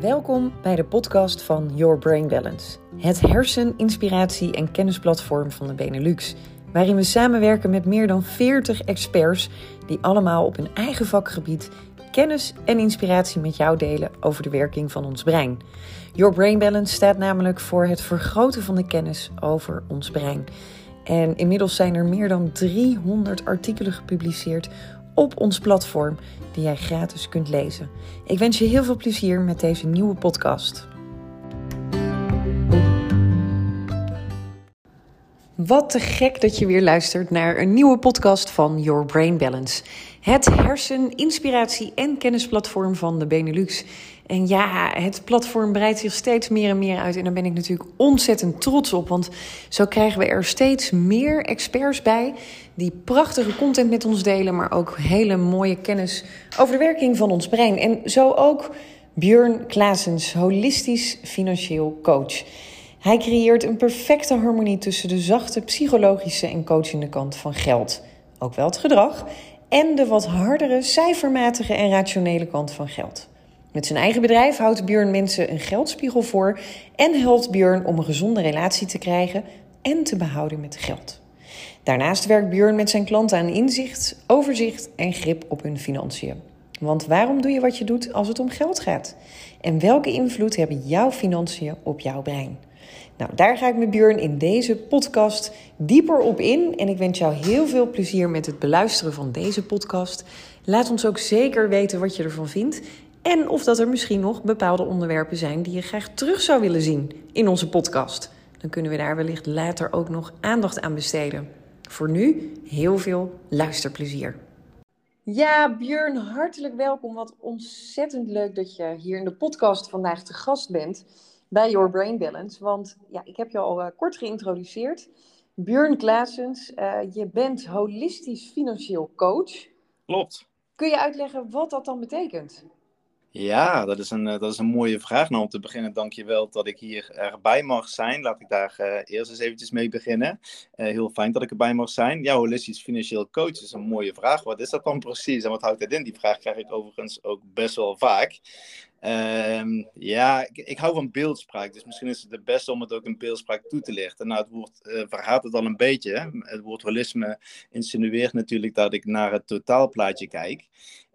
Welkom bij de podcast van Your Brain Balance, het hersen-, inspiratie- en kennisplatform van de Benelux, waarin we samenwerken met meer dan 40 experts die allemaal op hun eigen vakgebied kennis en inspiratie met jou delen over de werking van ons brein. Your Brain Balance staat namelijk voor het vergroten van de kennis over ons brein. En inmiddels zijn er meer dan 300 artikelen gepubliceerd op ons platform die jij gratis kunt lezen. Ik wens je heel veel plezier met deze nieuwe podcast. Wat te gek dat je weer luistert naar een nieuwe podcast van Your Brain Balance. Het hersen-, inspiratie- en kennisplatform van de Benelux. En ja, het platform breidt zich steeds meer en meer uit. En daar ben ik natuurlijk ontzettend trots op. Want zo krijgen we er steeds meer experts bij. Die prachtige content met ons delen. maar ook hele mooie kennis over de werking van ons brein. En zo ook Björn Klaasens, holistisch financieel coach. Hij creëert een perfecte harmonie tussen de zachte psychologische en coachende kant van geld. Ook wel het gedrag. En de wat hardere, cijfermatige en rationele kant van geld. Met zijn eigen bedrijf houdt Björn mensen een geldspiegel voor en helpt Björn om een gezonde relatie te krijgen en te behouden met geld. Daarnaast werkt Björn met zijn klanten aan inzicht, overzicht en grip op hun financiën. Want waarom doe je wat je doet als het om geld gaat? En welke invloed hebben jouw financiën op jouw brein? Nou, daar ga ik met Björn in deze podcast dieper op in. En ik wens jou heel veel plezier met het beluisteren van deze podcast. Laat ons ook zeker weten wat je ervan vindt. En of dat er misschien nog bepaalde onderwerpen zijn die je graag terug zou willen zien in onze podcast. Dan kunnen we daar wellicht later ook nog aandacht aan besteden. Voor nu heel veel luisterplezier. Ja, Björn, hartelijk welkom. Wat ontzettend leuk dat je hier in de podcast vandaag te gast bent bij Your Brain Balance. Want ja, ik heb je al uh, kort geïntroduceerd. Björn Klaasens, uh, je bent holistisch financieel coach. Klopt. Kun je uitleggen wat dat dan betekent? Ja, dat is, een, eh, dat is een mooie vraag. Nou, om te beginnen, dank je wel dat ik hier erbij mag zijn. Laat ik daar uh, eerst eens eventjes mee beginnen. Uh, heel fijn dat ik erbij mag zijn. Ja, holistisch financieel coach is een mooie vraag. Wat is dat dan precies en wat houdt het in? Die vraag krijg ik overigens ook best wel vaak. Um, ja, ik, hou van beeldspraak, dus misschien is het het beste om het ook in beeldspraak toe te lichten. Nou, het woord uh, het al een beetje. Het woord holisme insinueert natuurlijk dat ik naar het totaalplaatje kijk.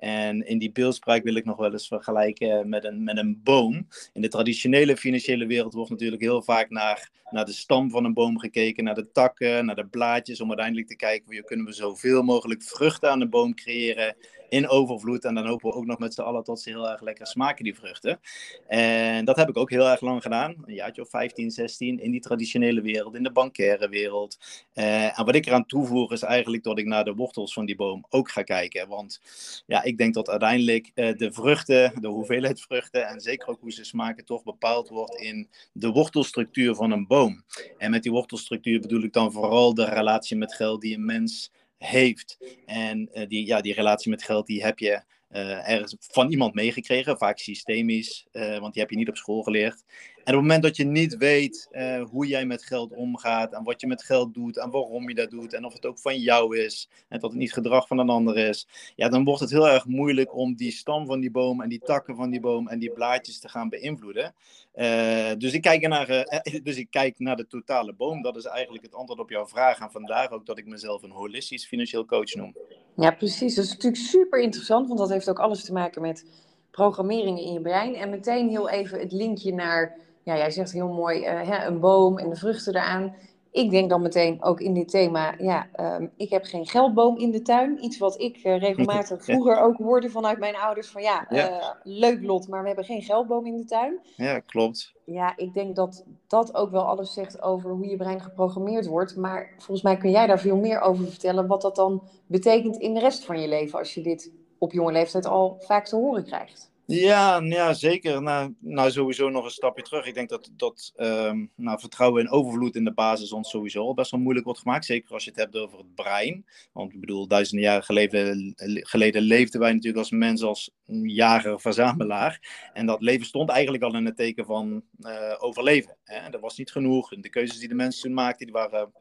En in die beeldspraak wil ik nog wel eens vergelijken met een, met een boom. In de traditionele financiële wereld wordt natuurlijk heel vaak naar, naar de stam van een boom gekeken, naar de takken, naar de blaadjes, om uiteindelijk te kijken hoe kunnen we zoveel mogelijk vruchten aan de boom creëren in overvloed. En dan hopen we ook nog met z'n allen tot ze heel erg lekker smaken, die vruchten. En dat heb ik ook heel erg lang gedaan. Een jaartje of 15, 16 in die traditionele wereld, in de bankaire wereld. Uh, en wat ik eraan toevoeg is eigenlijk dat ik naar de wortels van die boom ook ga kijken. Want ja, ik denk dat uiteindelijk uh, de vruchten, de hoeveelheid vruchten en zeker ook hoe ze smaken toch bepaald wordt in de wortelstructuur van een boom. En met die wortelstructuur bedoel ik dan vooral de relatie met geld die een mens heeft. En uh, die, ja, die relatie met geld, die heb je uh, ergens van iemand meegekregen, vaak systemisch, want die heb je niet op school geleerd. En op het moment dat je niet weet uh, hoe jij met geld omgaat en wat je met geld doet en waarom je dat doet en of het ook van jou is en dat het niet gedrag van een ander is, ja, dan wordt het heel erg moeilijk om die stam van die boom en die takken van die boom en die blaadjes te gaan beïnvloeden. Uh, dus, ik kijk naar, uh, dus ik kijk naar de totale boom. Dat is eigenlijk het antwoord op jouw vraag. En vandaar ook dat ik mezelf een holistisch financieel coach noem. Ja, precies. Dat is natuurlijk super interessant, want dat heeft ook alles te maken met programmering in je brein. En meteen heel even het linkje naar ja, jij zegt heel mooi, uh, hè, een boom en de vruchten eraan. Ik denk dan meteen ook in dit thema, ja, um, ik heb geen geldboom in de tuin. Iets wat ik uh, regelmatig vroeger ook hoorde vanuit mijn ouders van ja, ja. Uh, leuk lot, maar we hebben geen geldboom in de tuin. Ja, klopt. Ja, ik denk dat dat ook wel alles zegt over hoe je brein geprogrammeerd wordt. Maar volgens mij kun jij daar veel meer over vertellen, wat dat dan betekent in de rest van je leven als je dit op jonge leeftijd al vaak te horen krijgt. Ja, ja zeker. Nou, nou, sowieso nog een stapje terug. Ik denk dat, dat um, nou, vertrouwen en overvloed in de basis ons sowieso al best wel moeilijk wordt gemaakt. Zeker als je het hebt over het brein. Want ik bedoel, duizenden jaren geleden, leefden wij natuurlijk als mens als jager-verzamelaar. En dat leven stond eigenlijk al in het teken van uh, overleven. Hè? Dat was niet genoeg. De keuzes die de mensen toen maakten, die waren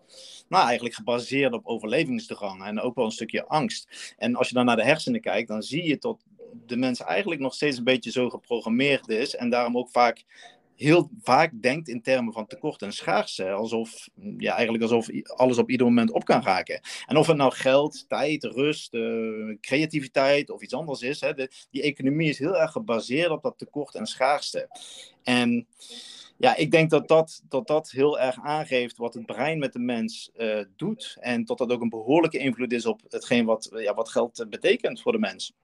nou, eigenlijk gebaseerd op overlevingsdrang. En ook wel een stukje angst. En als je dan naar de hersenen kijkt, dan zie je tot de mens eigenlijk nog steeds een beetje zo geprogrammeerd is en daarom ook vaak heel vaak denkt in termen van tekort en schaarste. Alsof, ja, eigenlijk alsof alles op ieder moment op kan raken. En of het nou geld, tijd, rust, uh, creativiteit of iets anders is. Hè, de, die economie is heel erg gebaseerd op dat tekort en schaarste. En ja, ik denk dat dat, dat dat heel erg aangeeft wat het brein met de mens uh, doet. En dat dat ook een behoorlijke invloed is op hetgeen wat, ja, wat geld betekent voor de mens.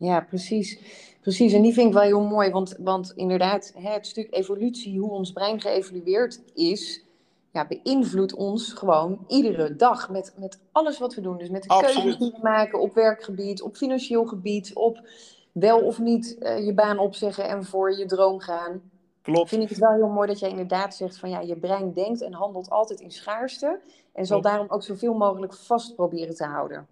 Ja, precies. Precies, en die vind ik wel heel mooi, want, want inderdaad, het stuk evolutie, hoe ons brein geëvolueerd is, ja, beïnvloedt ons gewoon iedere dag met, met alles wat we doen. Dus met de keuzes die we maken op werkgebied, op financieel gebied, op wel of niet uh, je baan opzeggen en voor je droom gaan. Klopt. Vind ik het wel heel mooi dat jij inderdaad zegt van ja, je brein denkt en handelt altijd in schaarste en zal daarom ook zoveel mogelijk vast proberen te houden.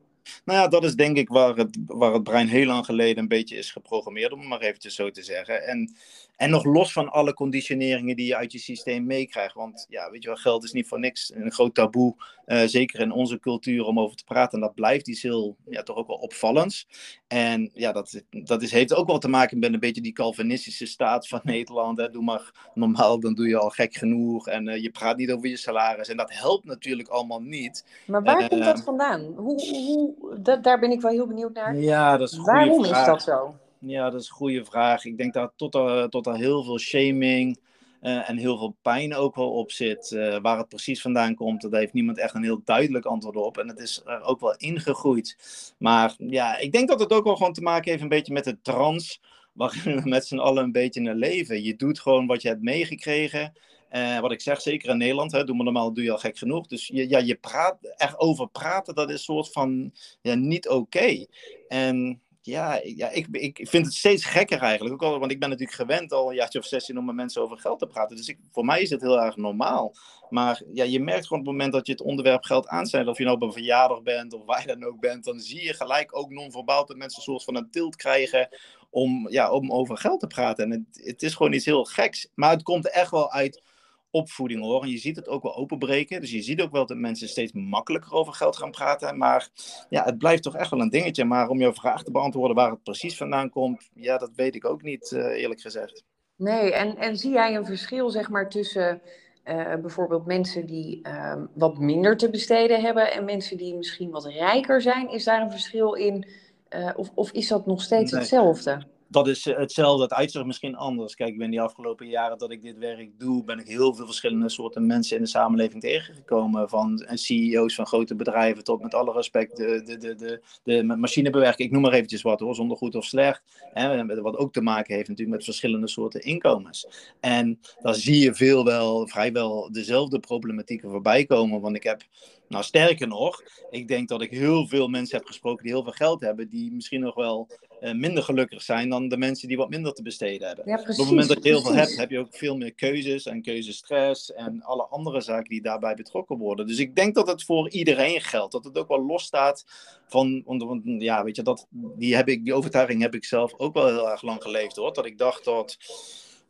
Nou ja, dat is denk ik waar het, waar het brein heel lang geleden een beetje is geprogrammeerd, om het maar eventjes zo te zeggen. En en nog los van alle conditioneringen die je uit je systeem meekrijgt. Want ja, weet je wel, geld is niet voor niks een groot taboe. Uh, zeker in onze cultuur om over te praten. En dat blijft iets heel, ja, toch ook wel opvallends. En ja, dat, dat is, heeft ook wel te maken met een beetje die Calvinistische staat van Nederland. Hè. Doe maar normaal, dan doe je al gek genoeg. En uh, je praat niet over je salaris. En dat helpt natuurlijk allemaal niet. Maar waar uh, komt dat vandaan? Hoe, hoe, dat, daar ben ik wel heel benieuwd naar. Ja, dat is Waarom vraag. is dat zo? Ja, dat is een goede vraag. Ik denk dat tot er, tot er heel veel shaming uh, en heel veel pijn ook wel op zit. Uh, waar het precies vandaan komt, daar heeft niemand echt een heel duidelijk antwoord op. En het is er ook wel ingegroeid. Maar ja, ik denk dat het ook wel gewoon te maken heeft een beetje met de trans waarin we met z'n allen een beetje naar leven. Je doet gewoon wat je hebt meegekregen. Uh, wat ik zeg, zeker in Nederland, hè, doe maar normaal, doe je al gek genoeg. Dus je, ja, je praat, echt over praten, dat is een soort van ja, niet oké. En ja, ja ik, ik vind het steeds gekker eigenlijk. Ook al, want ik ben natuurlijk gewend al een jaartje of 16 om met mensen over geld te praten. Dus ik, voor mij is het heel erg normaal. Maar ja, je merkt gewoon op het moment dat je het onderwerp geld aanzet, of je nou op een verjaardag bent of waar je dan ook bent, dan zie je gelijk ook non-verbaal dat mensen een soort van een tilt krijgen om, ja, om over geld te praten. En het, het is gewoon iets heel geks. Maar het komt echt wel uit opvoeding hoor. En je ziet het ook wel openbreken. Dus je ziet ook wel dat mensen steeds makkelijker over geld gaan praten. Maar ja, het blijft toch echt wel een dingetje. Maar om jouw vraag te beantwoorden waar het precies vandaan komt, ja, dat weet ik ook niet, uh, eerlijk gezegd. Nee, en, en zie jij een verschil, zeg maar, tussen uh, bijvoorbeeld mensen die uh, wat minder te besteden hebben en mensen die misschien wat rijker zijn? Is daar een verschil in? Uh, of, of is dat nog steeds nee. hetzelfde? Dat is eh, hetzelfde. Het uitzicht misschien anders. Kijk, ik ben die afgelopen jaren dat ik dit werk doe, ben ik heel veel verschillende soorten mensen in de samenleving tegengekomen. Van CEO's van grote bedrijven tot met alle respect de, de, de, de, de machinebewerking. Ik noem maar eventjes wat hoor, zonder goed of slecht. Hè, wat ook te maken heeft natuurlijk met verschillende soorten inkomens. En daar zie je veel wel, vrijwel dezelfde problematieken voorbij komen. Want ik heb nou, sterker nog, ik denk dat ik heel veel mensen heb gesproken die heel veel geld hebben, die misschien nog wel uh, minder gelukkig zijn dan de mensen die wat minder te besteden hebben. Ja, precies, Op het moment dat je heel veel hebt, heb je ook veel meer keuzes en keuzestress en alle andere zaken die daarbij betrokken worden. Dus ik denk dat het voor iedereen geldt, dat het ook wel losstaat van, want, ja, weet je, dat, die, heb ik, die overtuiging heb ik zelf ook wel heel erg lang geleefd hoor, dat ik dacht dat,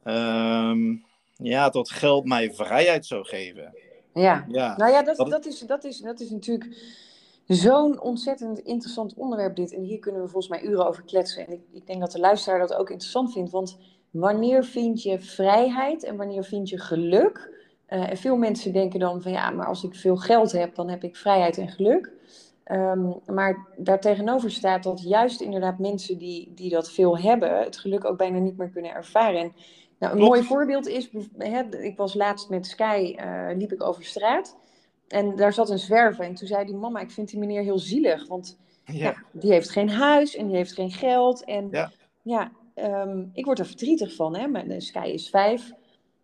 um, ja, dat geld mij vrijheid zou geven. Ja. ja, nou ja, dat, dat, is, dat, is, dat is natuurlijk zo'n ontzettend interessant onderwerp dit. En hier kunnen we volgens mij uren over kletsen. En ik, ik denk dat de luisteraar dat ook interessant vindt. Want wanneer vind je vrijheid en wanneer vind je geluk? Uh, en veel mensen denken dan van ja, maar als ik veel geld heb, dan heb ik vrijheid en geluk. Um, maar daartegenover staat dat juist inderdaad mensen die, die dat veel hebben, het geluk ook bijna niet meer kunnen ervaren. En nou, een mooi voorbeeld is, hè, ik was laatst met Sky, uh, liep ik over straat. En daar zat een zwerver. En toen zei die mama, ik vind die meneer heel zielig. Want ja. ja die heeft geen huis en die heeft geen geld. En ja, ja um, ik word er verdrietig van. Hè? Mijn Sky is vijf.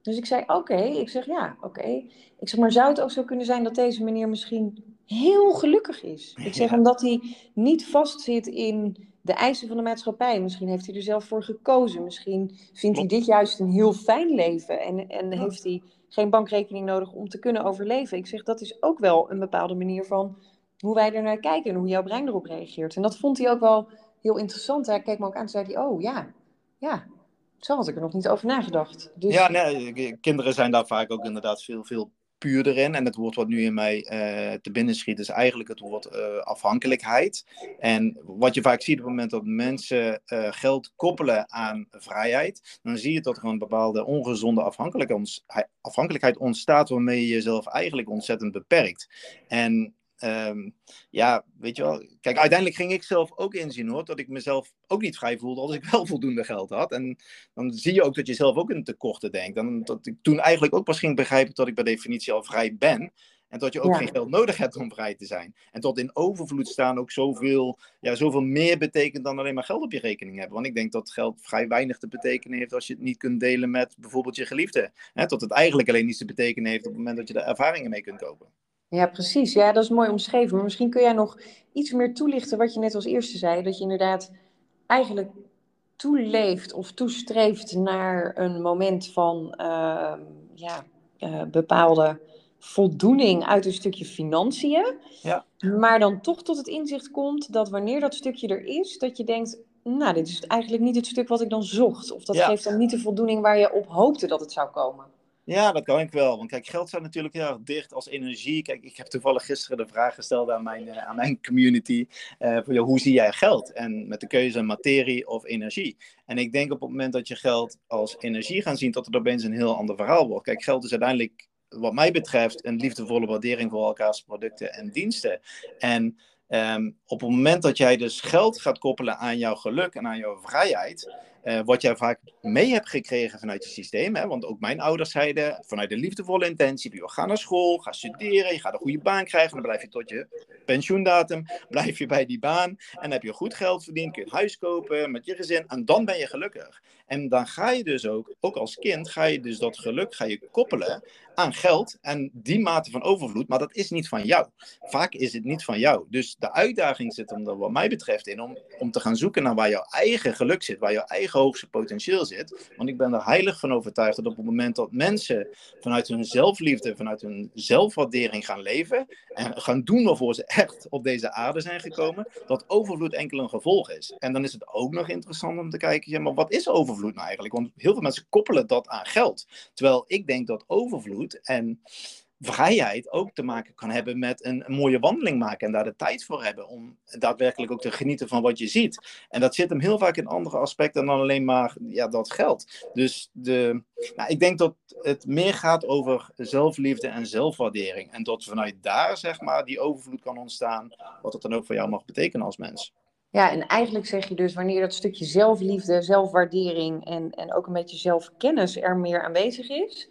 Dus ik zei, oké. Okay. Ik zeg, ja, oké. Okay. Ik zeg, maar zou het ook zo kunnen zijn dat deze meneer misschien heel gelukkig is? Ik zeg, ja. omdat hij niet vastzit in de eisen van de maatschappij. Misschien heeft hij er zelf voor gekozen. Misschien vindt hij dit juist een heel fijn leven. En, en ja. heeft hij geen bankrekening nodig om te kunnen overleven. Ik zeg, dat is ook wel een bepaalde manier van hoe wij er naar kijken en hoe jouw brein erop reageert. En dat vond hij ook wel heel interessant. Hij keek me ook aan en zei hij, oh ja, ja, zo had ik er nog niet over nagedacht. Dus... Ja, nee, kinderen zijn daar vaak ook inderdaad veel, veel puur erin. En het woord wat nu in mij uh, te binnen schiet is eigenlijk het woord uh, afhankelijkheid. En wat je vaak ziet op het moment dat mensen uh, geld koppelen aan vrijheid, dan zie je dat er een bepaalde ongezonde afhankelijkheid ontstaat waarmee je jezelf eigenlijk ontzettend beperkt. En Um, ja, weet je wel. Kijk, uiteindelijk ging ik zelf ook inzien hoor, dat ik mezelf ook niet vrij voelde als ik wel voldoende geld had. En dan zie je ook dat je zelf ook in tekorten denkt. En dat ik toen eigenlijk ook pas ging begrijpen dat ik bij definitie al vrij ben. En dat je ook geen geld nodig hebt om vrij te zijn. En tot in overvloed staan ook zoveel, ja, zoveel meer betekent dan alleen maar geld op je rekening hebben. Want ik denk dat geld vrij weinig te betekenen heeft als je het niet kunt delen met bijvoorbeeld je geliefde. Hè, tot het eigenlijk alleen iets te betekenen heeft op het moment dat je er ervaringen mee kunt kopen. Ja, precies. Ja, dat is mooi omschreven. Maar misschien kun jij nog iets meer toelichten wat je net als eerste zei. Dat je inderdaad eigenlijk toeleeft of toestreeft naar een moment van uh, ja, uh, bepaalde voldoening uit een stukje financiën. Ja. Maar dan toch tot het inzicht komt dat wanneer dat stukje er is, dat je denkt, nou, dit is eigenlijk niet het stuk wat ik dan zocht. Of dat geeft dan niet de voldoening waar je op hoopte dat het zou komen. Ja, dat kan ik wel. Want kijk, geld staat natuurlijk heel erg dicht als energie. Kijk, ik heb toevallig gisteren de vraag gesteld aan mijn, uh, aan mijn community. Jou, hoe zie jij geld? En met de keuze materie of energie. En ik denk op het moment dat je geld als energie gaat zien, dat het opeens een heel ander verhaal wordt. Kijk, geld is uiteindelijk, wat mij betreft, een liefdevolle waardering voor elkaars producten en diensten. En um, op het moment dat jij dus geld gaat koppelen aan jouw geluk en aan jouw vrijheid uh, wat jij vaak mee hebt gekregen vanuit je systeem. Hè? Want ook mijn ouders zeiden vanuit de liefdevolle intentie: joh, ga naar school, ga studeren, je gaat een goede baan krijgen. Dan blijf je tot je pensioendatum, blijf je bij die baan. En heb je goed geld verdiend, kun je een huis kopen met je gezin. En dan ben je gelukkig. En dan ga je dus ook, ook als kind, ga je dus dat geluk ga je koppelen aan geld en die mate van overvloed, maar dat is niet van jou. Vaak is het niet van jou. Dus de uitdaging zit er wat mij betreft in om, om te gaan zoeken naar waar jouw eigen geluk zit, waar jouw eigen hoogste potentieel zit. Want ik ben er heilig van overtuigd dat op het moment dat mensen vanuit hun zelfliefde, vanuit hun zelfwaardering gaan leven en gaan doen waarvoor ze echt op deze aarde zijn gekomen, dat overvloed enkel een gevolg is. En dan is het ook nog interessant om te kijken, ja, maar wat is overvloed nou eigenlijk? Want heel veel mensen koppelen dat aan geld. Terwijl ik denk dat overvloed en vrijheid ook te maken kan hebben met een, mooie wandeling maken en daar de tijd voor hebben om daadwerkelijk ook te genieten van wat je ziet. En dat zit hem heel vaak in andere aspecten dan alleen maar ja, dat geld. Dus de, nou, ik denk dat het meer gaat over zelfliefde en zelfwaardering. En dat vanuit daar zeg maar die overvloed kan ontstaan, wat het dan ook voor jou mag betekenen als mens. Ja, en eigenlijk zeg je dus wanneer dat stukje zelfliefde, zelfwaardering en, en ook een beetje zelfkennis er meer aanwezig is,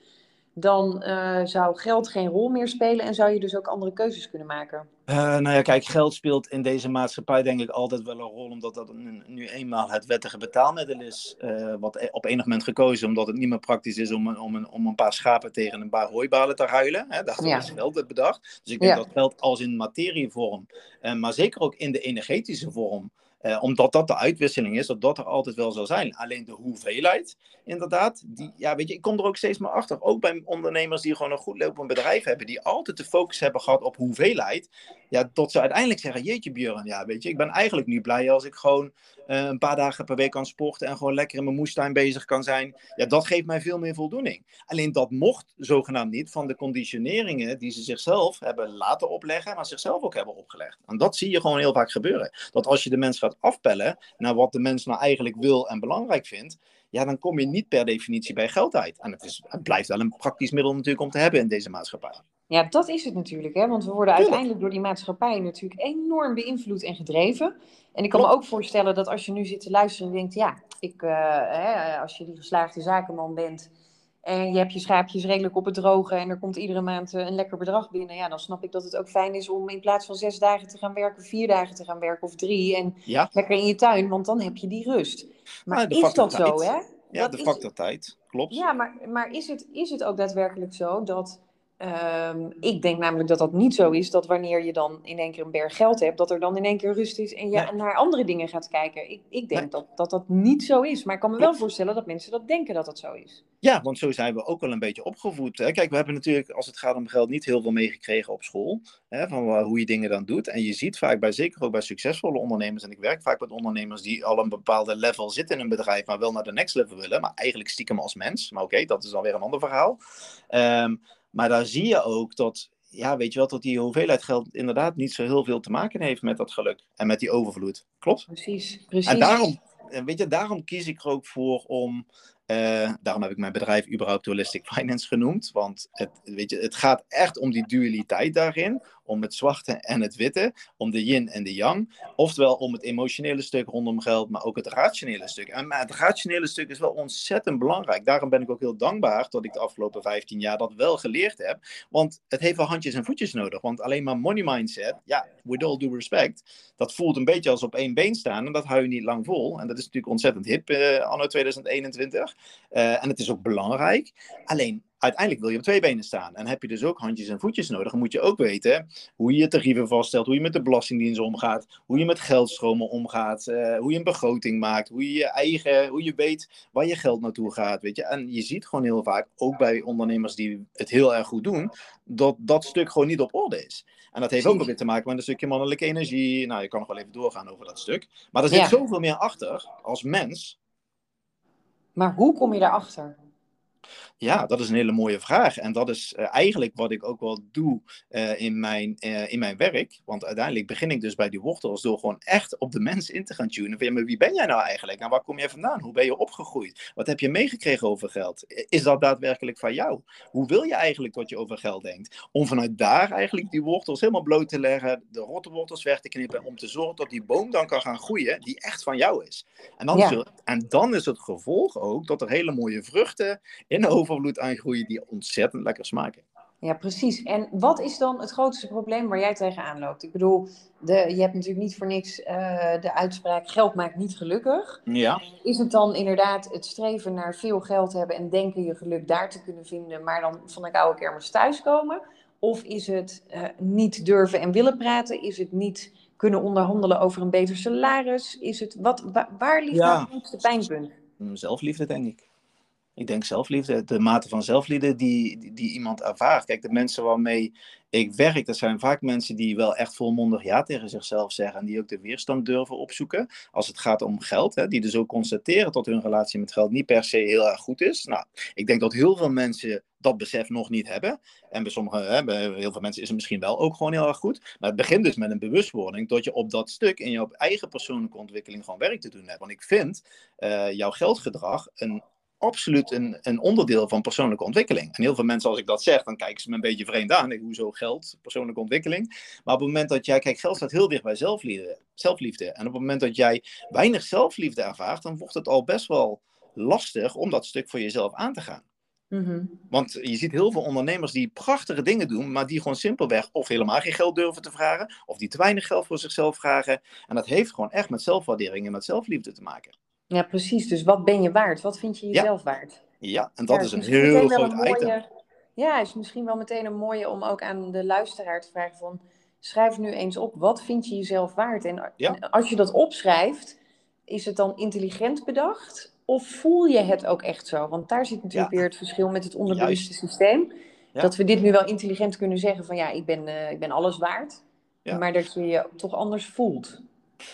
dan uh, zou geld geen rol meer spelen en zou je dus ook andere keuzes kunnen maken. Uh, nou ja, kijk, geld speelt in deze maatschappij denk ik altijd wel een rol, omdat dat nu eenmaal het wettige betaalmiddel is, uh, wat e-, op enig moment gekozen, omdat het niet meer praktisch is om een, om een, om een paar schapen tegen een paar hooibalen te ruilen. Hè? Daarvoor ja. is geld het bedacht. Dus ik denk ja. dat geld als in materievorm, uh, maar zeker ook in de energetische vorm, uh, omdat dat de uitwisseling is, dat dat er altijd wel zal zijn. Alleen de hoeveelheid, inderdaad, die, ja, weet je, ik kom er ook steeds meer achter. Ook bij ondernemers die gewoon een goed lopend bedrijf hebben, die altijd de focus hebben gehad op hoeveelheid. Ja, tot ze uiteindelijk zeggen, jeetje Björn, ja, weet je, ik ben eigenlijk nu blij als ik gewoon uh, een paar dagen per week kan sporten en gewoon lekker in mijn moestuin bezig kan zijn. Ja, dat geeft mij veel meer voldoening. Alleen dat mocht zogenaamd niet van de conditioneringen die ze zichzelf hebben laten opleggen, maar zichzelf ook hebben opgelegd. En dat zie je gewoon heel vaak gebeuren. Dat als je de mens gaat afpellen naar wat de mens nou eigenlijk wil en belangrijk vindt, ja, dan kom je niet per definitie bij geld uit. En het, het blijft wel een praktisch middel natuurlijk om te hebben in deze maatschappij. Ja, dat is het natuurlijk, hè? want we worden uiteindelijk door die maatschappij natuurlijk enorm beïnvloed en gedreven. En ik kan me ook voorstellen dat als je nu zit te luisteren en denkt, ja, ik, uh, hè, als je die geslaagde zakenman bent, en je hebt je schaapjes redelijk op het droge en er komt iedere maand eh, een lekker bedrag binnen. Ja, dan snap ik dat het ook fijn is om in plaats van zes dagen te gaan werken, vier dagen te gaan werken of drie. En lekker in je tuin, want dan heb je die rust. Maar is dat zo, hè? Ja, de factor tijd, klopt. Ja, maar, maar is, het, is het ook daadwerkelijk zo dat Um, ik denk namelijk dat dat niet zo is, dat wanneer je dan in één keer een berg geld hebt, dat er dan in één keer rust is en je nee. naar andere dingen gaat kijken. Ik, ik denk nee. dat, dat dat niet zo is, maar ik kan me wel voorstellen dat mensen dat denken dat dat zo is. Ja, want zo zijn we ook wel een beetje opgevoed. Hè? Kijk, we hebben natuurlijk, als het gaat om geld, niet heel veel meegekregen op school, hè, van hoe je dingen dan doet. En je ziet vaak bij, zeker ook bij succesvolle ondernemers, en ik werk vaak met ondernemers die al een bepaalde level zitten in een bedrijf, maar wel naar de next level willen, maar eigenlijk stiekem als mens. Maar oké, okay, dat is dan weer een ander verhaal. Um, Maar daar zie je ook dat, ja, weet je wel, dat die hoeveelheid geld inderdaad niet zo heel veel te maken heeft met dat geluk en met die overvloed. Klopt? Precies, precies. En daarom, weet je, daarom kies ik er ook voor om uh, daarom heb ik mijn bedrijf überhaupt Holistic Finance genoemd. Want het, weet je, het gaat echt om die dualiteit daarin om het zwarte en het witte, om de yin en de yang. Oftewel om het emotionele stuk rondom geld, maar ook het rationele stuk. En het rationele stuk is wel ontzettend belangrijk. Daarom ben ik ook heel dankbaar dat ik de afgelopen 15 jaar dat wel geleerd heb. Want het heeft wel handjes en voetjes nodig. Want alleen maar money mindset, ja, with all due respect, dat voelt een beetje als op één been staan. En dat hou je niet lang vol. En dat is natuurlijk ontzettend hip uh, anno 2021. Uh, en het is ook belangrijk. Alleen uiteindelijk wil je op twee benen staan. En heb je dus ook handjes en voetjes nodig. Dan moet je ook weten hoe je je tarieven vaststelt, hoe je met de belastingdienst omgaat, hoe je met geldstromen omgaat, uh, hoe je een begroting maakt, hoe je je eigen, hoe je weet waar je geld naartoe gaat. Weet je? En je ziet gewoon heel vaak, ook bij ondernemers die het heel erg goed doen, dat dat stuk gewoon niet op orde is. En dat heeft ook weer te maken met een stukje mannelijke energie. Nou, je kan nog wel even doorgaan over dat stuk. Maar er zit zoveel meer achter als mens. Maar hoe kom je daarachter? Ja, dat is een hele mooie vraag. En dat is uh, eigenlijk wat ik ook wel doe uh, in, mijn, uh, in mijn werk. Want uiteindelijk begin ik dus bij die wortels door gewoon echt op de mens in te gaan tunen. Van, ja, maar wie ben jij nou eigenlijk? En waar kom je vandaan? Hoe ben je opgegroeid? Wat heb je meegekregen over geld? Is dat daadwerkelijk van jou? Hoe wil je eigenlijk dat je over geld denkt? Om vanuit daar eigenlijk die wortels helemaal bloot te leggen, de rotte wortels weg te knippen, om te zorgen dat die boom dan kan gaan groeien die echt van jou is. En dan, ja. en dan is het gevolg ook dat er hele mooie vruchten in over overvloed aangroeien die ontzettend lekker smaken. Ja, precies. En wat is dan het grootste probleem waar jij tegenaan loopt? Ik bedoel, de, je hebt natuurlijk niet voor niks uh, de uitspraak geld maakt niet gelukkig. Ja. Is het dan inderdaad het streven naar veel geld hebben en denken je geluk daar te kunnen vinden, maar dan van de koude kermis thuiskomen? Of is het uh, niet durven en willen praten? Is het niet kunnen onderhandelen over een beter salaris? Is het, wat, wa, waar ligt ja. nou het grootste pijnpunt? Zelfliefde, denk ik. Ik denk zelfliefde, de mate van zelfliefde die, die, iemand ervaart. Kijk, de mensen waarmee ik werk, dat zijn vaak mensen die wel echt volmondig ja tegen zichzelf zeggen. En die ook de weerstand durven opzoeken als het gaat om geld. Hè, die dus ook constateren dat hun relatie met geld niet per se heel erg goed is. Nou, ik denk dat heel veel mensen dat besef nog niet hebben. En bij sommige, hè, bij heel veel mensen is het misschien wel ook gewoon heel erg goed. Maar het begint dus met een bewustwording dat je op dat stuk in jouw eigen persoonlijke ontwikkeling gewoon werk te doen hebt. Want ik vind uh, jouw geldgedrag een absoluut een, een onderdeel van persoonlijke ontwikkeling. En heel veel mensen, als ik dat zeg, dan kijken ze me een beetje vreemd aan. Ik, hoezo geld, persoonlijke ontwikkeling? Maar op het moment dat jij, kijk, geld staat heel dicht bij zelfliefde. zelfliefde. En op het moment dat jij weinig zelfliefde ervaart, dan wordt het al best wel lastig om dat stuk voor jezelf aan te gaan. Mm-hmm. Want je ziet heel veel ondernemers die prachtige dingen doen, maar die gewoon simpelweg of helemaal geen geld durven te vragen, of die te weinig geld voor zichzelf vragen. En dat heeft gewoon echt met zelfwaardering en met zelfliefde te maken. Ja, precies. Dus wat ben je waard? Wat vind je jezelf ja. waard? Ja, en dat ja, is een heel groot een mooie, item. Ja, is misschien wel meteen een mooie om ook aan de luisteraar te vragen van... Schrijf nu eens op, wat vind je jezelf waard? En, ja. en als je dat opschrijft, is het dan intelligent bedacht? Of voel je het ook echt zo? Want daar zit natuurlijk weer het verschil met het onderbewuste systeem. Dat we dit nu wel intelligent kunnen zeggen van ja, ik ben, uh, ik ben alles waard. Maar dat je je toch anders voelt.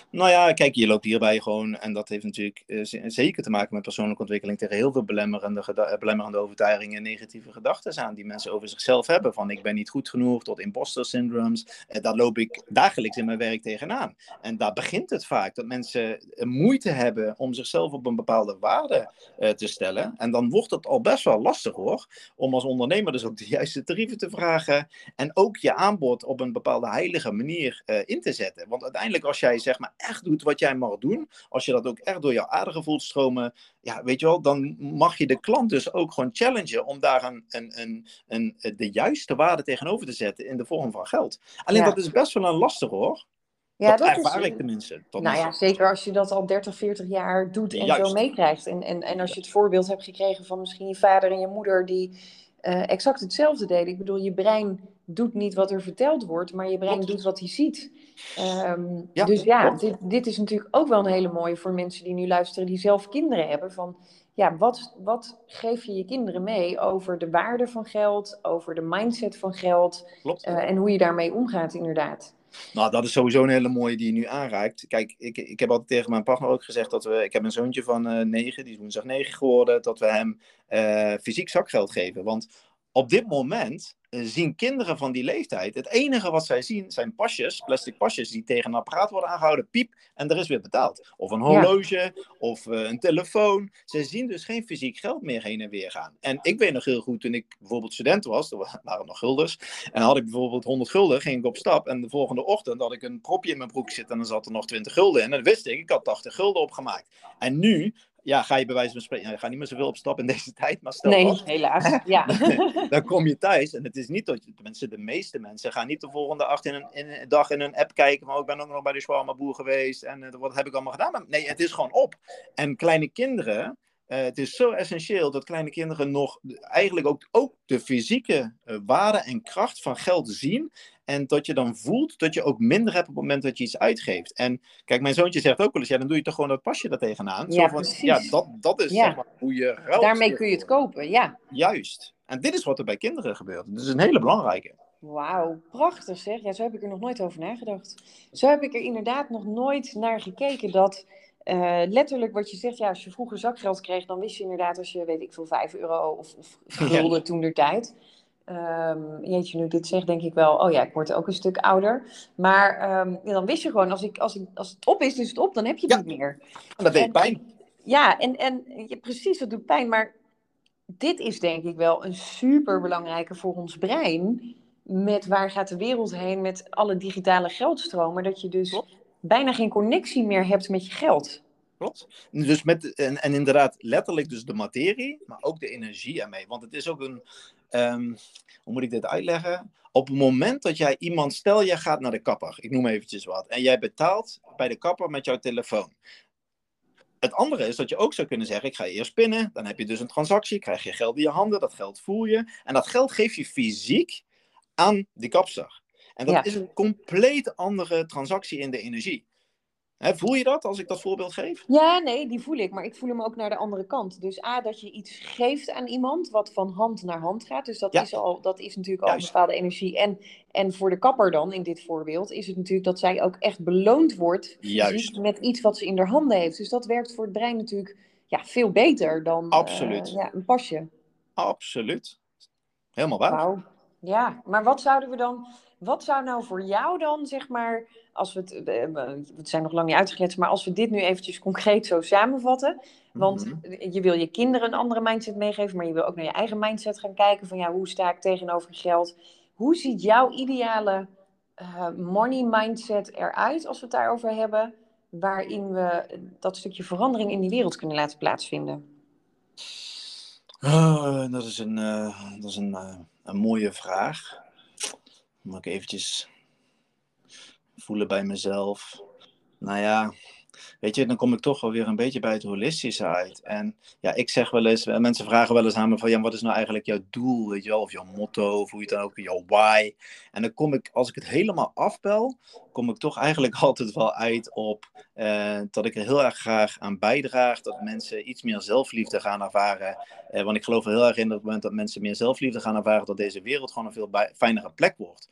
Nou ja, kijk, je loopt hierbij gewoon, en dat heeft natuurlijk uh, zeker te maken met persoonlijke ontwikkeling, tegen heel veel belemmerende, belemmerende overtuigingen en negatieve gedachten aan die mensen over zichzelf hebben. Van ik ben niet goed genoeg tot imposter syndromes. Uh, daar loop ik dagelijks in mijn werk tegenaan. En daar begint het vaak, dat mensen moeite hebben om zichzelf op een bepaalde waarde te stellen. En dan wordt het al best wel lastig hoor, om als ondernemer dus ook de juiste tarieven te vragen. En ook je aanbod op een bepaalde heilige manier in te zetten. Want uiteindelijk als jij zegt, maar echt doet wat jij mag doen, als je dat ook echt door jouw aderen voelt stromen, ja, weet je wel, dan mag je de klant dus ook gewoon challengen om daar een, een, een, een, de juiste waarde tegenover te zetten in de vorm van geld. Alleen dat is best wel een lastig hoor. Ja, dat, dat ervaar is, ik tenminste. nou ja, zeker als je dat al 30, 40 jaar doet en Juist. zo meekrijgt. En, en, en als je het voorbeeld hebt gekregen van misschien je vader en je moeder die uh, exact hetzelfde deden. Ik bedoel, je brein doet niet wat er verteld wordt, maar je brein doet wat hij ziet. Um, ja, dus ja, dit, dit, is natuurlijk ook wel een hele mooie voor mensen die nu luisteren, die zelf kinderen hebben. Van ja, wat, wat geef je je kinderen mee over de waarde van geld, over de mindset van geld uh, en hoe je daarmee omgaat, inderdaad. Nou, dat is sowieso een hele mooie die je nu aanraakt. Kijk, ik, ik heb altijd tegen mijn partner ook gezegd dat we. Ik heb een zoontje van uh, negen, die is woensdag negen geworden. Dat we hem uh, fysiek zakgeld geven. Want op dit moment eh, zien kinderen van die leeftijd, het enige wat zij zien zijn pasjes, plastic pasjes, die tegen een apparaat worden aangehouden, piep, en er is weer betaald. Of een horloge, of uh, een telefoon. Ze zien dus geen fysiek geld meer heen en weer gaan. En ik weet nog heel goed, toen ik bijvoorbeeld student was, er waren nog gulders, en had ik bijvoorbeeld 100 gulden, ging ik op stap, en de volgende ochtend had ik een propje in mijn broek zitten, en dan zat er nog 20 gulden in, en dan wist ik, ik had 80 gulden opgemaakt. En nu ja, ga je bij wijze van spreken, ja, ga niet meer zoveel op stap in deze tijd, maar stel Nee, vast, helaas. Ja. dan kom je thuis en het is niet dat, tenminste de meeste mensen gaan niet de volgende dag in een, in een dag in een app kijken, maar ik ben ook nog bij de shawarma geweest en uh, wat heb ik allemaal gedaan. Maar nee, het is gewoon op. En kleine kinderen, uh, het is zo essentieel dat kleine kinderen nog eigenlijk ook, ook de fysieke uh, waarde en kracht van geld zien. En dat je dan voelt dat je ook minder hebt op het moment dat je iets uitgeeft. En kijk, mijn zoontje zegt ook wel eens, ja, dan doe je toch gewoon dat pasje er tegenaan. Ja, van, ja dat, dat is Ja. zeg maar, hoe je ruilt. Daarmee kun je het kopen, ja. Juist. En dit is wat er bij kinderen gebeurt. Dat is een hele belangrijke. Wauw, prachtig zeg. Ja, zo heb ik er nog nooit over nagedacht. Zo heb ik er inderdaad nog nooit naar gekeken dat eh, letterlijk wat je zegt, ja, als je vroeger zakgeld kreeg, dan wist je inderdaad als je, weet ik veel, 5 euro of, of gulden toen der tijd. Ehm, jeetje, nu dit zeg, denk ik wel, oh ja, ik word ook een stuk ouder. Maar ehm, ja, dan wist je gewoon, als, ik, als, ik, als het op is, is het op, dan heb je het Ja. niet meer. En dat deed En- pijn. Ja, en, en ja, precies, dat doet pijn. Maar dit is denk ik wel een super belangrijke voor ons brein. Met waar gaat de wereld heen met alle digitale geldstromen. Dat je dus Klopt. bijna geen connectie meer hebt met je geld. Klopt. Dus met, en, en inderdaad, letterlijk dus de materie, maar ook de energie ermee. Want het is ook een, ehm, hoe moet ik dit uitleggen? Op het moment dat jij iemand, stel jij gaat naar de kapper, ik noem eventjes wat, en jij betaalt bij de kapper met jouw telefoon. Het andere is dat je ook zou kunnen zeggen, ik ga eerst pinnen, dan heb je dus een transactie, krijg je geld in je handen, dat geld voel je. En dat geld geef je fysiek aan die kapster. En dat Ja. is een compleet andere transactie in de energie. Voel je dat als ik dat voorbeeld geef? Ja, nee, die voel ik. Maar ik voel hem ook naar de andere kant. Dus A, dat je iets geeft aan iemand wat van hand naar hand gaat. Dus dat, Ja. is, al, dat is natuurlijk al een bepaalde energie. En, en voor de kapper dan, in dit voorbeeld, is het natuurlijk dat zij ook echt beloond wordt Juist. met iets wat ze in haar handen heeft. Dus dat werkt voor het brein natuurlijk ja, veel beter dan eh, Absoluut. ja, een pasje. Absoluut. Helemaal waar. Ja, maar wat zouden we dan... Wat zou nou voor jou dan, zeg maar, als we het, we zijn nog lang niet uitgekletst, maar als we dit nu eventjes concreet zo samenvatten, want Mhm. je wil je kinderen een andere mindset meegeven, maar je wil ook naar je eigen mindset gaan kijken van ja, hoe sta ik tegenover geld? Hoe ziet jouw ideale eh, money mindset eruit als we het daarover hebben, waarin we dat stukje verandering in die wereld kunnen laten plaatsvinden? Ah, dat is een, eh, dat is een, eh, een mooie vraag. Moet ik eventjes voelen bij mezelf. Nou ja, weet je, dan kom ik toch wel weer een beetje bij het holistische uit. En ja, ik zeg wel eens, eh, mensen vragen wel eens aan me van, ja, wat is nou eigenlijk jouw doel, weet je wel, of jouw motto, of hoe je het dan ook, jouw why. En dan kom ik, als ik het helemaal afbel, kom ik toch eigenlijk altijd wel uit op eh, dat ik er heel erg graag aan bijdraag, dat mensen iets meer zelfliefde gaan ervaren. Eh, want ik geloof er heel erg in dat moment dat mensen meer zelfliefde gaan ervaren, dat deze wereld gewoon een veel fijnere plek wordt.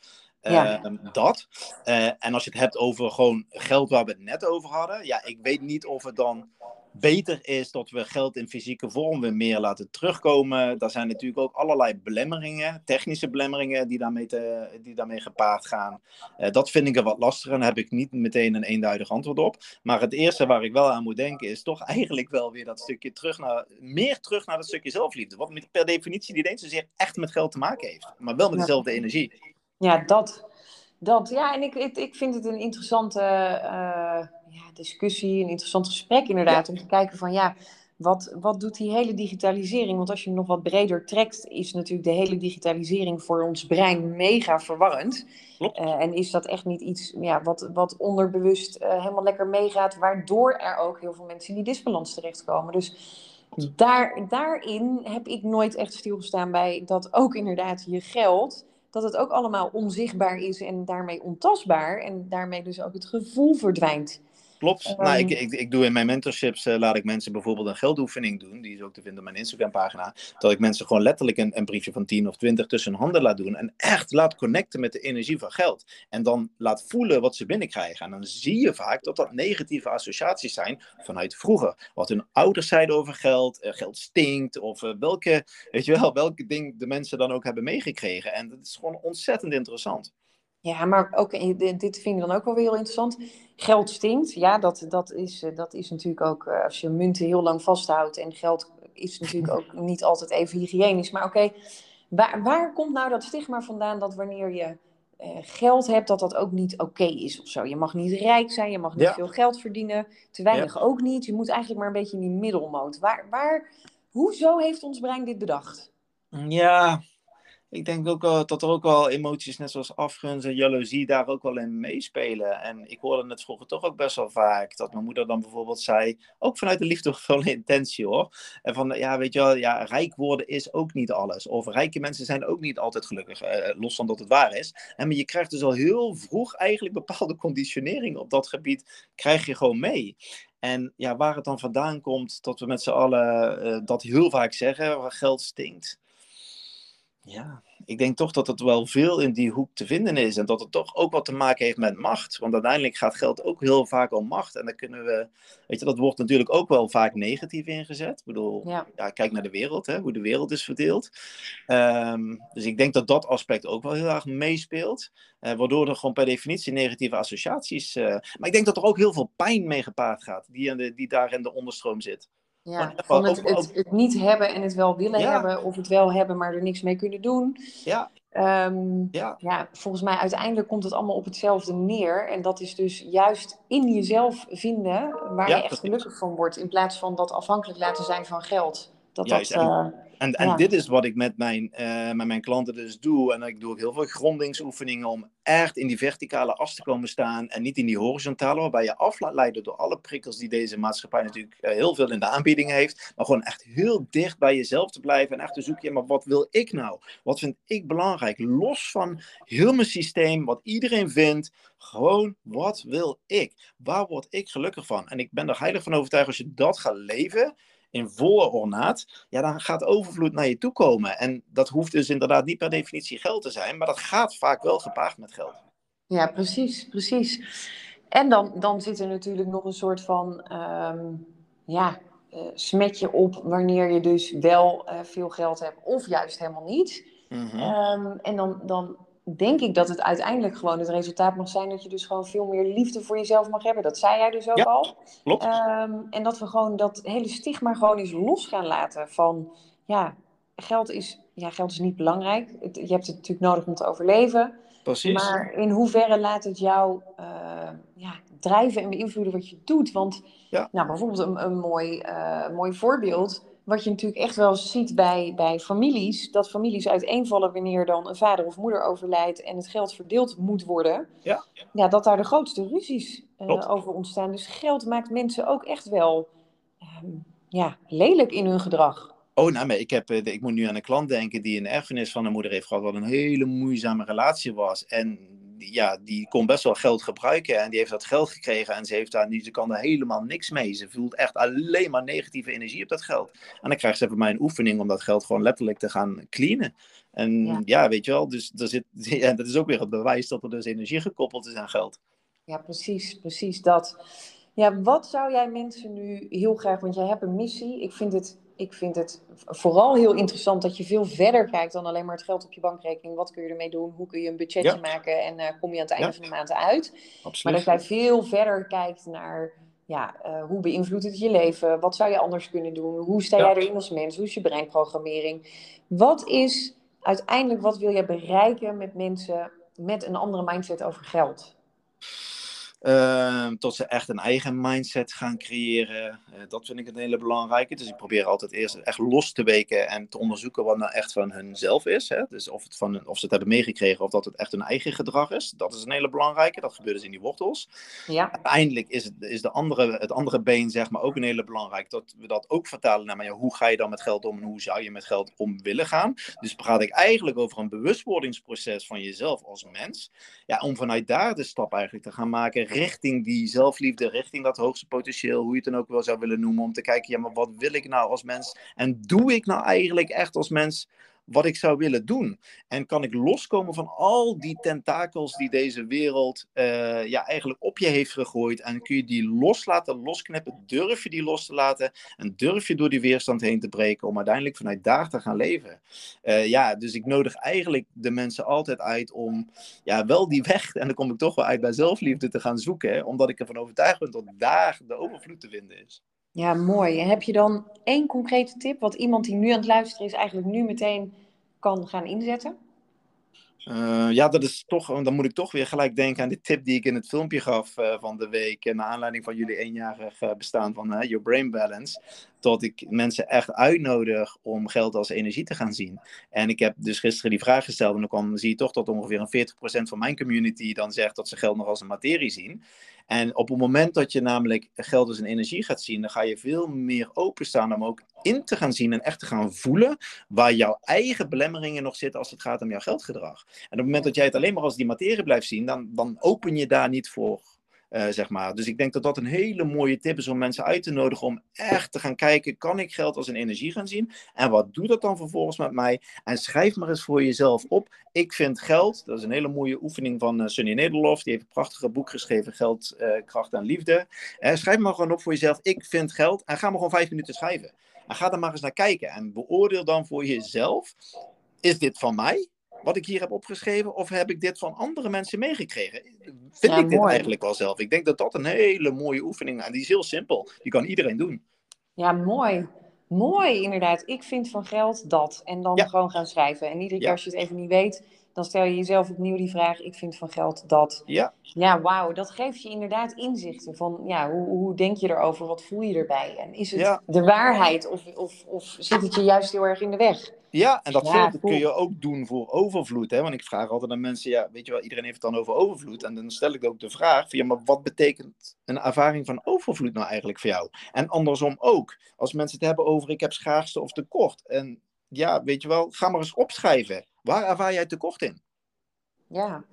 Ja. Dat. Eh, en als je het hebt over gewoon geld waar we het net over hadden. Ja, ik weet niet of het dan beter is dat we geld in fysieke vorm weer meer laten terugkomen. Daar zijn natuurlijk ook allerlei belemmeringen, technische belemmeringen die daarmee, te, die daarmee gepaard gaan. Eh, dat vind ik er wat lastiger en daar heb ik niet meteen een eenduidig antwoord op. Maar het eerste waar ik wel aan moet denken is toch eigenlijk wel weer dat stukje terug naar, meer terug naar dat stukje zelfliefde. Wat per definitie niet eens zozeer echt met geld te maken heeft, maar wel met dezelfde energie. Ja, dat. Dat, ja, en ik, ik, ik vind het een interessante eh, ja, discussie, een interessant gesprek inderdaad. Om te kijken van ja, wat, wat doet die hele digitalisering? Want als je hem nog wat breder trekt, is natuurlijk de hele digitalisering voor ons brein mega verwarrend. Klopt. Eh, en is dat echt niet iets ja, wat, wat onderbewust eh, helemaal lekker meegaat, waardoor er ook heel veel mensen in die disbalans terechtkomen. Dus daar, daarin heb ik nooit echt stilgestaan bij dat ook inderdaad je geld, dat het ook allemaal onzichtbaar is en daarmee ontastbaar. En daarmee dus ook het gevoel verdwijnt. Klopt. Um, nou, ik, ik, ik doe in mijn mentorships, uh, laat ik mensen bijvoorbeeld een geldoefening doen. Die is ook te vinden op mijn Instagram pagina. Dat ik mensen gewoon letterlijk een, een briefje van 10 of 20 tussen hun handen laat doen. En echt laat connecten met de energie van geld. En dan laat voelen wat ze binnenkrijgen. En dan zie je vaak dat dat negatieve associaties zijn vanuit vroeger. Wat hun ouders zeiden over geld. Uh, geld stinkt. Of uh, welke, weet je wel, welke ding de mensen dan ook hebben meegekregen. En dat is gewoon ontzettend interessant. Ja, maar ook, dit vind ik dan ook wel weer heel interessant. Geld stinkt. Ja, dat, dat, is, eh, dat is natuurlijk ook, eh, als je munten heel lang vasthoudt. En geld is natuurlijk ook niet altijd even hygiënisch. Maar oké, waar, waar komt nou dat stigma vandaan dat wanneer je uh, geld hebt, dat dat ook niet oké is of zo? Je mag niet rijk zijn, je mag niet veel geld verdienen. Te weinig ook niet. Je moet eigenlijk maar een beetje in die middelmoot. Waar, waar, hoezo heeft ons brein dit bedacht? Ja, ik denk ook dat er ook wel emoties, net zoals afgunst en jaloezie, daar ook wel in meespelen. En ik hoorde het vroeger toch ook best wel vaak, dat mijn moeder dan bijvoorbeeld zei, ook vanuit de liefdevolle intentie hoor. En van, ja, weet je wel, ja, rijk worden is ook niet alles. Of rijke mensen zijn ook niet altijd gelukkig, eh, los van dat het waar is. En maar je krijgt dus al heel vroeg eigenlijk bepaalde conditionering op dat gebied, krijg je gewoon mee. En ja, waar het dan vandaan komt, dat we met z'n allen uh, dat heel vaak zeggen, geld stinkt ja, ik denk toch dat het wel veel in die hoek te vinden is. En dat het toch ook wat te maken heeft met macht. Want uiteindelijk gaat geld ook heel vaak om macht. En dan kunnen we, weet je, dat wordt natuurlijk ook wel vaak negatief ingezet. Ik bedoel, ja. kijk naar de wereld, hè, hoe de wereld is verdeeld. Um, dus ik denk dat dat aspect ook wel heel erg meespeelt. Uh, waardoor er gewoon per definitie negatieve associaties. Uh, maar ik denk dat er ook heel veel pijn mee gepaard gaat, die, de, die daar in de onderstroom zit. Ja, van het, het, het, niet hebben en het wel willen hebben, of het wel hebben, maar er niks mee kunnen doen. Ja. Um, ja. ja, volgens mij uiteindelijk komt het allemaal op hetzelfde neer. En dat is dus juist in jezelf vinden waar je echt gelukkig van wordt. In plaats van dat afhankelijk laten zijn van geld. Dat Juist, dat, uh, en, en dit is wat ik met mijn, uh, met mijn klanten dus doe. En ik doe ook heel veel grondingsoefeningen om echt in die verticale as te komen staan. En niet in die horizontale, waarbij je af laat leiden door alle prikkels die deze maatschappij natuurlijk uh, heel veel in de aanbieding heeft. Maar gewoon echt heel dicht bij jezelf te blijven. En echt te zoeken, ja, maar wat wil ik nou? Wat vind ik belangrijk? Los van heel mijn systeem, wat iedereen vindt. Gewoon, wat wil ik? Waar word ik gelukkig van? En ik ben er heilig van overtuigd, als je dat gaat leven in volle ornaat, ja, dan gaat overvloed naar je toe komen. En dat hoeft dus inderdaad niet per definitie geld te zijn, maar dat gaat vaak wel gepaard met geld. Ja, precies, precies. En dan, dan zit er natuurlijk nog een soort van um, ja, uh, smetje op wanneer je dus wel uh, veel geld hebt of juist helemaal niet. Mm -hmm. um, en dan, dan denk ik dat het uiteindelijk gewoon het resultaat mag zijn dat je dus gewoon veel meer liefde voor jezelf mag hebben. Dat zei jij dus ook ja, al. Klopt. Um, en dat we gewoon dat hele stigma gewoon eens los gaan laten van ja, geld is, ja, geld is niet belangrijk. Het, je hebt het natuurlijk nodig om te overleven. Precies. Maar in hoeverre laat het jou uh, ja, drijven en beïnvloeden wat je doet? Want ja. nou, bijvoorbeeld een, een mooi, uh, mooi voorbeeld wat je natuurlijk echt wel ziet bij, bij families, dat families uiteenvallen wanneer dan een vader of moeder overlijdt en het geld verdeeld moet worden. Ja, ja dat daar de grootste ruzies uh, over ontstaan. Dus geld maakt mensen ook echt wel um, ja, lelijk in hun gedrag. Oh, nou, maar ik, heb, ik moet nu aan een klant denken die een erfenis van een moeder heeft gehad, wat een hele moeizame relatie was. En ja, die kon best wel geld gebruiken en die heeft dat geld gekregen en ze, heeft daar, ze kan daar helemaal niks mee. Ze voelt echt alleen maar negatieve energie op dat geld. En dan krijgt ze van mij een oefening om dat geld gewoon letterlijk te gaan cleanen. En ja, ja weet je wel, dus er zit, ja, dat is ook weer het bewijs dat er dus energie gekoppeld is aan geld. Ja, precies, precies dat. Ja, wat zou jij mensen nu heel graag, want jij hebt een missie. Ik vind het ik vind het vooral heel interessant dat je veel verder kijkt dan alleen maar het geld op je bankrekening. Wat kun je ermee doen? Hoe kun je een budgetje ja. maken? En uh, kom je aan het einde ja. van de maand uit? Absoluut. Maar dat jij veel verder kijkt naar ja, uh, hoe beïnvloedt het je leven? Wat zou je anders kunnen doen? Hoe sta jij erin als mens? Hoe is je breinprogrammering? Wat is uiteindelijk, wat wil je bereiken met mensen met een andere mindset over geld? Uh, tot ze echt een eigen mindset gaan creëren. Uh, dat vind ik een hele belangrijke. Dus ik probeer altijd eerst echt los te weken en te onderzoeken wat nou echt van hunzelf is. Hè? Dus of, het van, of ze het hebben meegekregen of dat het echt hun eigen gedrag is. Dat is een hele belangrijke. Dat gebeurt dus in die wortels. Ja. Uiteindelijk is, het, is de andere, het andere been zeg maar ook een hele belangrijk. Dat we dat ook vertalen naar maar ja, hoe ga je dan met geld om en hoe zou je met geld om willen gaan. Dus praat ik eigenlijk over een bewustwordingsproces van jezelf als mens. Ja, om vanuit daar de stap eigenlijk te gaan maken richting die zelfliefde, richting dat hoogste potentieel, hoe je het dan ook wel zou willen noemen, om te kijken, ja, maar wat wil ik nou als mens? En doe ik nou eigenlijk echt als mens wat ik zou willen doen? En kan ik loskomen van al die tentakels die deze wereld uh, ja, eigenlijk op je heeft gegooid? En kun je die loslaten, losknippen? Durf je die los te laten? En durf je door die weerstand heen te breken om uiteindelijk vanuit daar te gaan leven? Uh, ja, dus ik nodig eigenlijk de mensen altijd uit om ja, wel die weg, en dan kom ik toch wel uit bij zelfliefde te gaan zoeken, hè, omdat ik ervan overtuigd ben dat daar de overvloed te vinden is. Ja, mooi. En heb je dan één concrete tip wat iemand die nu aan het luisteren is eigenlijk nu meteen kan gaan inzetten? Uh, ja, dat is toch, dan moet ik toch weer gelijk denken aan de tip die ik in het filmpje gaf uh, van de week. Naar aanleiding van jullie eenjarig uh, bestaan van Your Brain Balance. Dat ik mensen echt uitnodig om geld als energie te gaan zien. En ik heb dus gisteren die vraag gesteld. En dan kwam, zie je toch dat ongeveer een 40% van mijn community dan zegt dat ze geld nog als een materie zien. En op het moment dat je namelijk geld als een energie gaat zien, dan ga je veel meer openstaan om ook in te gaan zien en echt te gaan voelen waar jouw eigen belemmeringen nog zitten als het gaat om jouw geldgedrag. En op het moment dat jij het alleen maar als die materie blijft zien, dan, dan open je daar niet voor uh, zeg maar. Dus ik denk dat dat een hele mooie tip is om mensen uit te nodigen om echt te gaan kijken, kan ik geld als een energie gaan zien? En wat doet dat dan vervolgens met mij? En schrijf maar eens voor jezelf op. Ik vind geld, dat is een hele mooie oefening van uh, Sunny Nederlof, die heeft een prachtige boek geschreven, Geld, uh, Kracht en Liefde. schrijf maar gewoon op voor jezelf, ik vind geld, en ga maar gewoon vijf minuten schrijven. En ga er maar eens naar kijken en beoordeel dan voor jezelf, is dit van mij? Wat ik hier heb opgeschreven, of heb ik dit van andere mensen meegekregen? Vind ik dit eigenlijk wel zelf? Ik denk dat dat een hele mooie oefening is. En die is heel simpel. Die kan iedereen doen. Ja, mooi. Mooi, inderdaad. Ik vind van geld dat. En dan gewoon gaan schrijven. En iedere keer als je het even niet weet, dan stel je jezelf opnieuw die vraag: ik vind van geld dat. Ja. Ja, wauw. Dat geeft je inderdaad inzichten van, ja, hoe, hoe denk je erover? Wat voel je erbij? En is het de waarheid of, of, of zit het je juist heel erg in de weg? Ja, en dat kun je ook doen voor overvloed. Hè? Want ik vraag altijd aan mensen, ja, weet je wel, iedereen heeft het dan over overvloed. En dan stel ik ook de vraag ja, maar wat betekent een ervaring van overvloed nou eigenlijk voor jou? En andersom ook. Als mensen het hebben over, ik heb schaarste of tekort. En ja, weet je wel, ga maar eens opschrijven. Waar ervaar jij tekort in? Ja.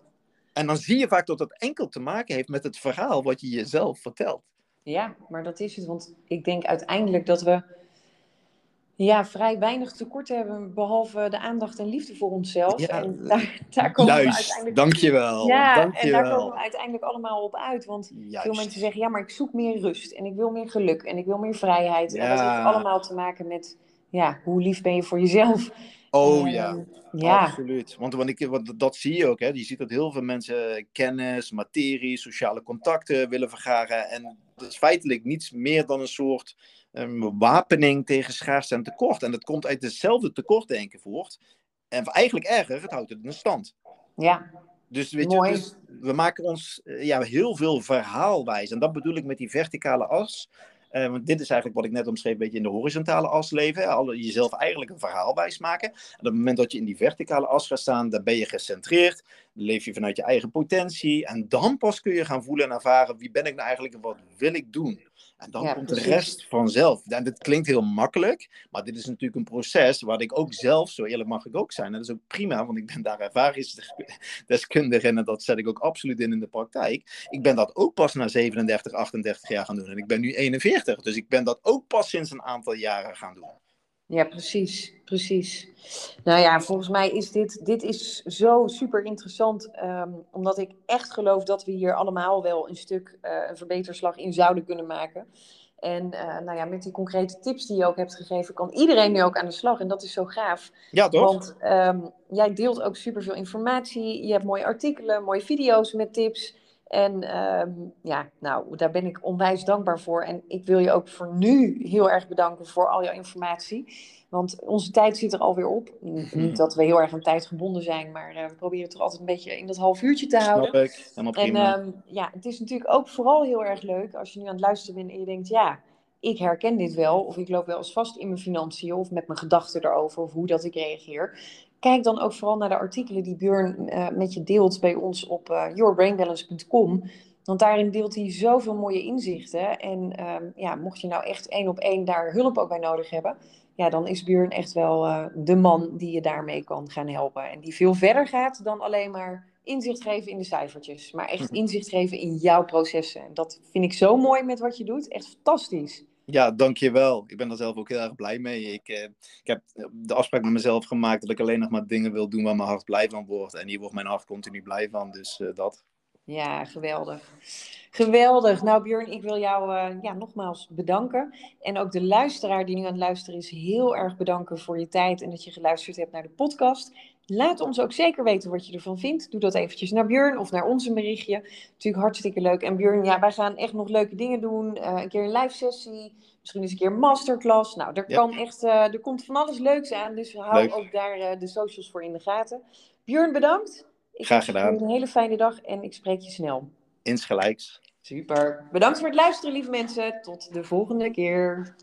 En dan zie je vaak dat dat enkel te maken heeft met het verhaal wat je jezelf vertelt. Ja, maar dat is het. Want ik denk uiteindelijk dat we ja, vrij weinig tekort hebben, behalve de aandacht en liefde voor onszelf. Ja, en daar, daar komen we uiteindelijk... dankjewel. Ja, dankjewel. en daar komen we uiteindelijk allemaal op uit. Want veel mensen zeggen, ja, maar ik zoek meer rust en ik wil meer geluk en ik wil meer vrijheid. Ja. En dat heeft allemaal te maken met, ja, hoe lief ben je voor jezelf? Oh ja. ja, absoluut. Want, want, ik, want dat zie je ook. Hè. Je ziet dat heel veel mensen kennis, materie, sociale contacten willen vergaren. En dat is feitelijk niets meer dan een soort um, wapening tegen schaarste en tekort. En dat komt uit dezelfde tekortdenken voort. En eigenlijk erger, het houdt het in stand. Ja. Dus, weet je, dus we maken ons eh, ja, heel veel verhaalwijs. En dat bedoel ik met die verticale as. Uh, want dit is eigenlijk wat ik net omschreef, een beetje in de horizontale as leven. Alle, jezelf eigenlijk een verhaal wijsmaken. En op het moment dat je in die verticale as gaat staan, dan ben je gecentreerd. Dan leef je vanuit je eigen potentie. En dan pas kun je gaan voelen en ervaren, wie ben ik nou eigenlijk en wat wil ik doen? En dan komt de rest vanzelf. En dit klinkt heel makkelijk, maar dit is natuurlijk een proces waar ik ook zelf, zo eerlijk mag ik ook zijn, en dat is ook prima, want ik ben daar ervaringsdeskundige en dat zet ik ook absoluut in in de praktijk. Ik ben dat ook pas na 37, 38 jaar gaan doen en ik ben nu 41, dus ik ben dat ook pas sinds een aantal jaren gaan doen. Ja, precies, precies. Nou ja, volgens mij is dit, dit is zo super interessant, ehm, omdat ik echt geloof dat we hier allemaal wel een stuk uh, een verbeterslag in zouden kunnen maken. En uh, nou ja, met die concrete tips die je ook hebt gegeven, kan iedereen nu ook aan de slag. En dat is zo gaaf. Ja, toch? Want um, jij deelt ook superveel informatie. Je hebt mooie artikelen, mooie video's met tips. En um, ja, nou, daar ben ik onwijs dankbaar voor. En ik wil je ook voor nu heel erg bedanken voor al jouw informatie. Want onze tijd zit er alweer op. Niet dat we heel erg aan tijd gebonden zijn, maar uh, we proberen het toch altijd een beetje in dat half uurtje te houden. Snap ik, helemaal prima. En um, ja, het is natuurlijk ook vooral heel erg leuk als je nu aan het luisteren bent en je denkt, ja, ik herken dit wel. Of ik loop wel eens vast in mijn financiën of met mijn gedachten erover of hoe dat ik reageer. Kijk dan ook vooral naar de artikelen die Björn uh, met je deelt bij ons op uh, yourbrainbalance.com. Want daarin deelt hij zoveel mooie inzichten. En um, ja, mocht je nou echt één op één daar hulp ook bij nodig hebben, ja, dan is Björn echt wel uh, de man die je daarmee kan gaan helpen. En die veel verder gaat dan alleen maar inzicht geven in de cijfertjes, maar echt inzicht geven in jouw processen. En dat vind ik zo mooi met wat je doet. Echt fantastisch. Ja, dankjewel. Ik ben daar zelf ook heel erg blij mee. Ik, eh, ik heb de afspraak met mezelf gemaakt dat ik alleen nog maar dingen wil doen waar mijn hart blij van wordt. En hier wordt mijn hart continu blij van, dus uh, dat. Ja, geweldig. Geweldig. Nou Björn, ik wil jou uh, ja, nogmaals bedanken. En ook de luisteraar die nu aan het luisteren is, heel erg bedanken voor je tijd en dat je geluisterd hebt naar de podcast. Laat ons ook zeker weten wat je ervan vindt. Doe dat eventjes naar Björn of naar ons een berichtje. Natuurlijk hartstikke leuk. En Björn, ja, wij gaan echt nog leuke dingen doen. Uh, een keer een live sessie. Misschien eens een keer een masterclass. Nou, er, kan echt, uh, er komt van alles leuks aan. Dus hou leuk. ook daar uh, de socials voor in de gaten. Björn, bedankt. Ik Graag gedaan. Een hele fijne dag en ik spreek je snel. Insgelijks. Super. Bedankt voor het luisteren, lieve mensen. Tot de volgende keer.